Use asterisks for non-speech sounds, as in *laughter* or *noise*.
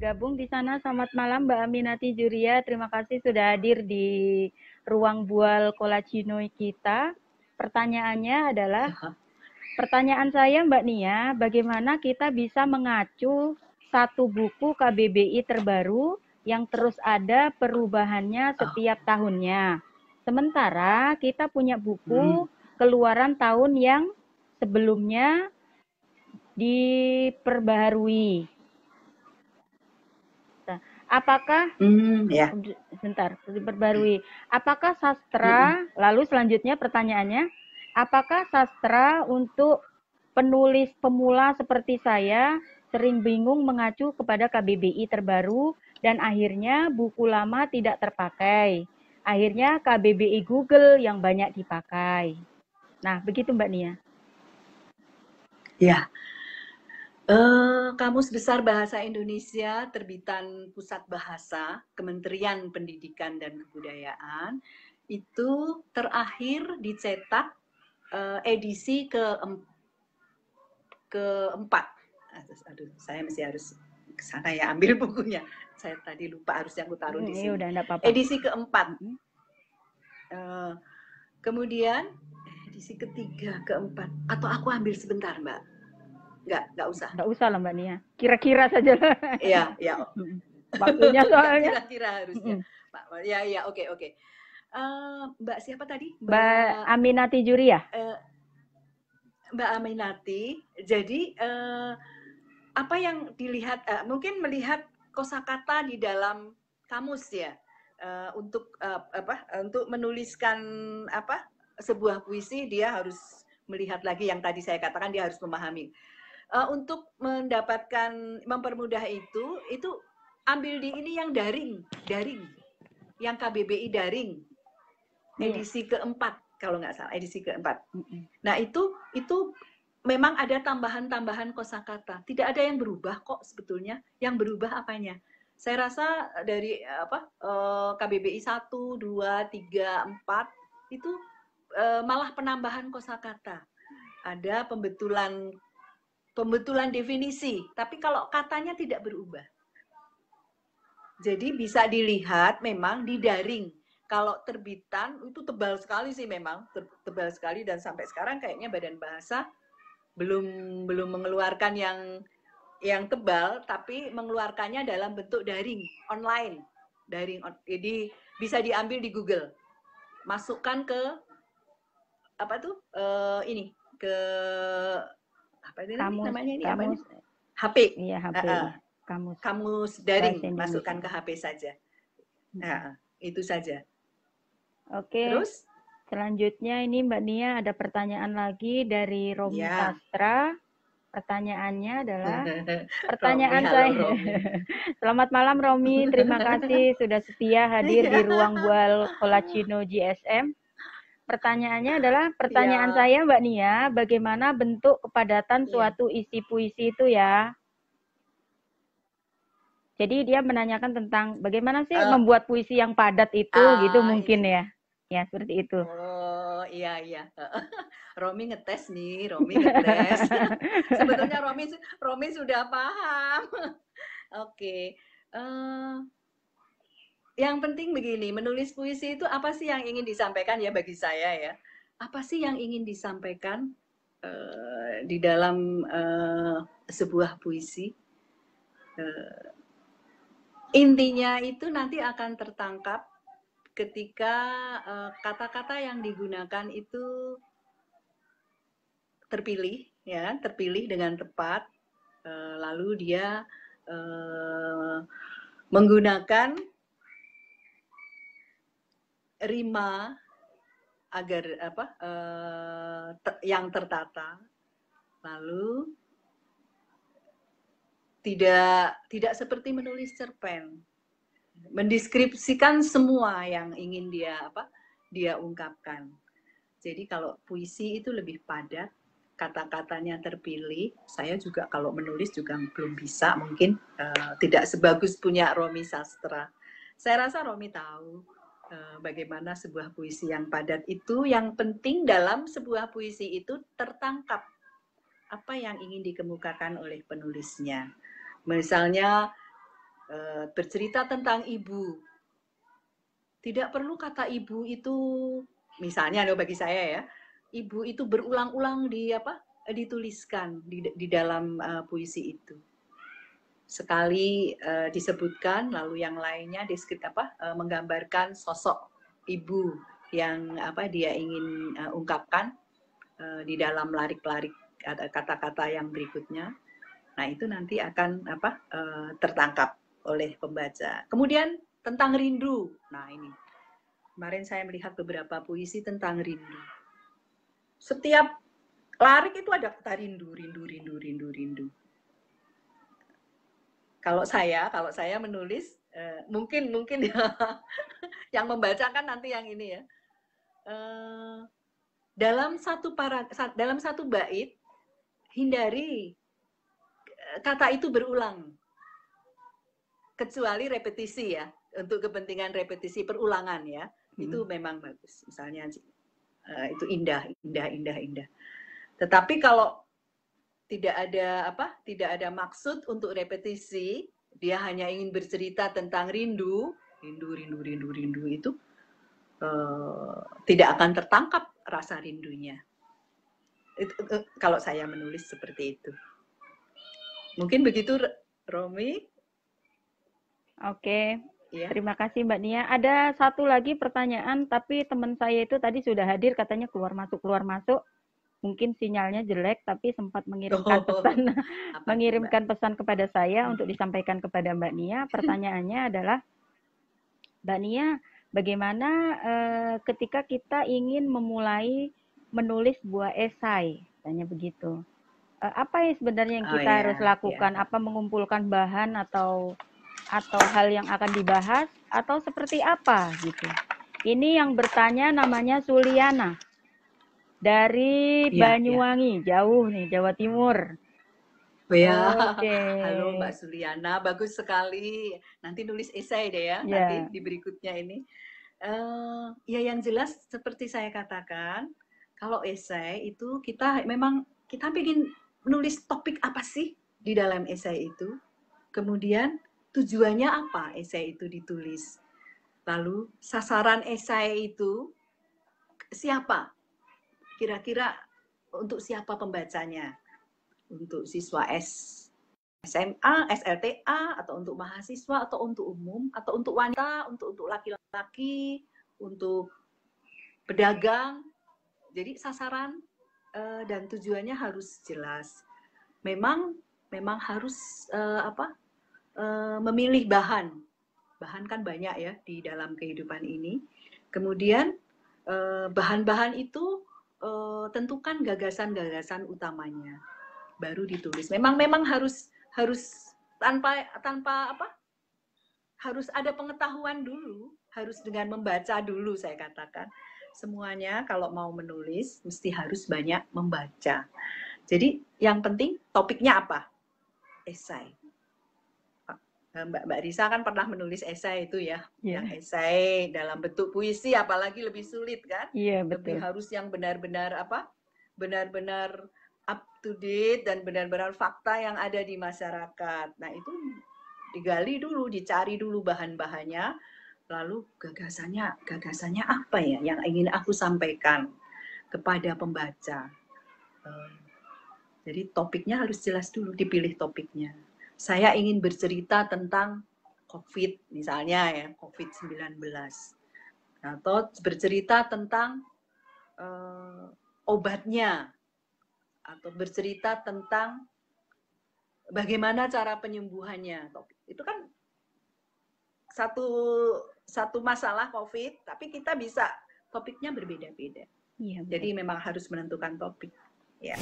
bergabung di sana. Selamat malam Mbak Aminati Juria. Terima kasih sudah hadir di ruang bual Kolacino kita. Pertanyaannya adalah, pertanyaan saya Mbak Nia, bagaimana kita bisa mengacu satu buku KBBI terbaru yang terus ada perubahannya setiap tahunnya. Sementara kita punya buku hmm. keluaran tahun yang sebelumnya diperbaharui. Apakah mm, ya. sebentar diperbarui? Apakah sastra? Mm. Lalu selanjutnya pertanyaannya, apakah sastra untuk penulis pemula seperti saya sering bingung mengacu kepada KBBI terbaru dan akhirnya buku lama tidak terpakai. Akhirnya KBBI Google yang banyak dipakai. Nah, begitu Mbak Nia. Ya, Uh, Kamus Besar Bahasa Indonesia terbitan Pusat Bahasa Kementerian Pendidikan dan Kebudayaan itu terakhir dicetak uh, edisi ke keempat. Aduh, saya masih harus ke sana ya ambil *laughs* bukunya. Saya tadi lupa harus yang taruh di sini. Udah, apa -apa. Edisi keempat. Uh, kemudian edisi ketiga, keempat. Atau aku ambil sebentar, Mbak nggak nggak usah. Nggak usah lah mbak Nia. Kira-kira saja. Iya iya. *laughs* Waktunya soalnya. Kira-kira harusnya. Pak ya ya oke oke. Uh, mbak siapa tadi? Mbak, mbak Aminati Juri ya? Uh, mbak Aminati. Jadi uh, apa yang dilihat uh, mungkin melihat kosakata di dalam kamus ya uh, untuk uh, apa untuk menuliskan apa sebuah puisi dia harus melihat lagi yang tadi saya katakan dia harus memahami uh, untuk mendapatkan mempermudah itu itu ambil di ini yang daring daring. Yang KBBI daring. Iya. edisi keempat kalau nggak salah edisi keempat. Nah itu itu memang ada tambahan-tambahan kosakata. Tidak ada yang berubah kok sebetulnya. Yang berubah apanya? Saya rasa dari apa uh, KBBI 1, 2, 3, 4 itu uh, malah penambahan kosakata. Ada pembetulan pembetulan definisi, tapi kalau katanya tidak berubah. Jadi bisa dilihat memang di daring. Kalau terbitan itu tebal sekali sih memang, tebal sekali dan sampai sekarang kayaknya Badan Bahasa belum belum mengeluarkan yang yang tebal, tapi mengeluarkannya dalam bentuk daring, online, daring. Jadi bisa diambil di Google, masukkan ke apa tuh uh, ini ke apa ini kamus, namanya ini kamus, apa ini? HP. Iya, HP. Uh, uh, kamus. Kamus daring masukkan ke HP saja. Nah, itu saja. Oke. Terus selanjutnya ini Mbak Nia ada pertanyaan lagi dari Romi ya. Sastra. Pertanyaannya adalah *laughs* pertanyaan Romi, saya. Romi. *laughs* Selamat malam Romi, terima kasih sudah setia hadir di *laughs* ruang bual Kolacino GSM. Pertanyaannya adalah pertanyaan ya. saya Mbak Nia, bagaimana bentuk kepadatan ya. suatu isi puisi itu ya? Jadi dia menanyakan tentang bagaimana sih uh, membuat puisi yang padat itu uh, gitu mungkin ya. Ya, seperti itu. Oh, iya iya. *laughs* Romi ngetes nih, Romi ngetes. *laughs* Sebetulnya Romi Romi sudah paham. *laughs* Oke. Okay. Uh, eh, yang penting begini, menulis puisi itu apa sih yang ingin disampaikan ya bagi saya ya? Apa sih yang ingin disampaikan uh, di dalam uh, sebuah puisi? Uh, intinya itu nanti akan tertangkap ketika kata-kata uh, yang digunakan itu terpilih, ya, terpilih dengan tepat, uh, lalu dia uh, menggunakan rima agar apa uh, te, yang tertata. Lalu tidak tidak seperti menulis cerpen. Mendeskripsikan semua yang ingin dia apa dia ungkapkan. Jadi kalau puisi itu lebih padat kata-katanya terpilih saya juga kalau menulis juga belum bisa mungkin uh, tidak sebagus punya Romi Sastra. Saya rasa Romi tahu bagaimana sebuah puisi yang padat itu yang penting dalam sebuah puisi itu tertangkap apa yang ingin dikemukakan oleh penulisnya. Misalnya uh, bercerita tentang ibu. Tidak perlu kata ibu itu, misalnya loh bagi saya ya, ibu itu berulang-ulang di apa dituliskan di, di dalam uh, puisi itu. Sekali uh, disebutkan, lalu yang lainnya deskrip apa uh, menggambarkan sosok ibu yang apa dia ingin uh, ungkapkan uh, di dalam larik-larik kata-kata yang berikutnya. Nah itu nanti akan apa uh, tertangkap oleh pembaca. Kemudian tentang rindu. Nah ini kemarin saya melihat beberapa puisi tentang rindu. Setiap larik itu ada kata rindu, rindu, rindu, rindu, rindu. Kalau saya, kalau saya menulis, uh, mungkin mungkin *laughs* yang membacakan nanti yang ini ya. Uh, dalam satu para, dalam satu bait hindari eh, kata itu berulang. Kecuali repetisi ya untuk kepentingan repetisi perulangan ya. Hmm. itu memang bagus. Misalnya uh, itu indah indah indah indah. Tetapi kalau tidak ada apa, tidak ada maksud untuk repetisi, dia hanya ingin bercerita tentang rindu, rindu, rindu, rindu, rindu itu uh, tidak akan tertangkap rasa rindunya. Itu, uh, kalau saya menulis seperti itu. Mungkin begitu, Romi. Oke, ya. terima kasih Mbak Nia. Ada satu lagi pertanyaan, tapi teman saya itu tadi sudah hadir, katanya keluar masuk keluar masuk mungkin sinyalnya jelek tapi sempat mengirimkan oh, pesan *laughs* mengirimkan pesan kepada saya hmm. untuk disampaikan kepada Mbak Nia. Pertanyaannya adalah Mbak Nia, bagaimana eh, ketika kita ingin memulai menulis buah esai, tanya begitu. Eh, apa yang sebenarnya yang oh, kita oh, harus lakukan? Yeah. Apa mengumpulkan bahan atau atau hal yang akan dibahas atau seperti apa gitu? Ini yang bertanya namanya Suliana dari ya, Banyuwangi, ya. jauh nih, Jawa Timur. Oh ya, okay. *laughs* halo Mbak Suliana, bagus sekali. Nanti nulis esai deh ya, ya. nanti di berikutnya ini. Uh, ya yang jelas seperti saya katakan, kalau esai itu kita memang kita ingin menulis topik apa sih di dalam esai itu. Kemudian tujuannya apa esai itu ditulis. Lalu sasaran esai itu siapa kira-kira untuk siapa pembacanya? Untuk siswa S SMA, SLTA, atau untuk mahasiswa, atau untuk umum, atau untuk wanita, untuk untuk laki-laki, untuk pedagang. Jadi sasaran uh, dan tujuannya harus jelas. Memang memang harus uh, apa? Uh, memilih bahan. Bahan kan banyak ya di dalam kehidupan ini. Kemudian bahan-bahan itu uh, tentukan gagasan-gagasan utamanya baru ditulis. Memang memang harus harus tanpa tanpa apa? Harus ada pengetahuan dulu, harus dengan membaca dulu saya katakan. Semuanya kalau mau menulis mesti harus banyak membaca. Jadi yang penting topiknya apa? Esai. Eh, Mbak Mbak Risa kan pernah menulis esai itu ya, yeah. yang esai dalam bentuk puisi, apalagi lebih sulit kan? Iya yeah, betul. Lebih harus yang benar-benar apa? Benar-benar up to date dan benar-benar fakta yang ada di masyarakat. Nah itu digali dulu, dicari dulu bahan-bahannya, lalu gagasannya, gagasannya apa ya yang ingin aku sampaikan kepada pembaca. Eh, jadi topiknya harus jelas dulu, dipilih topiknya saya ingin bercerita tentang COVID misalnya ya, COVID-19. Atau bercerita tentang uh, obatnya atau bercerita tentang bagaimana cara penyembuhannya. Itu kan satu satu masalah COVID, tapi kita bisa topiknya berbeda-beda. Iya, Jadi memang harus menentukan topik. Ya.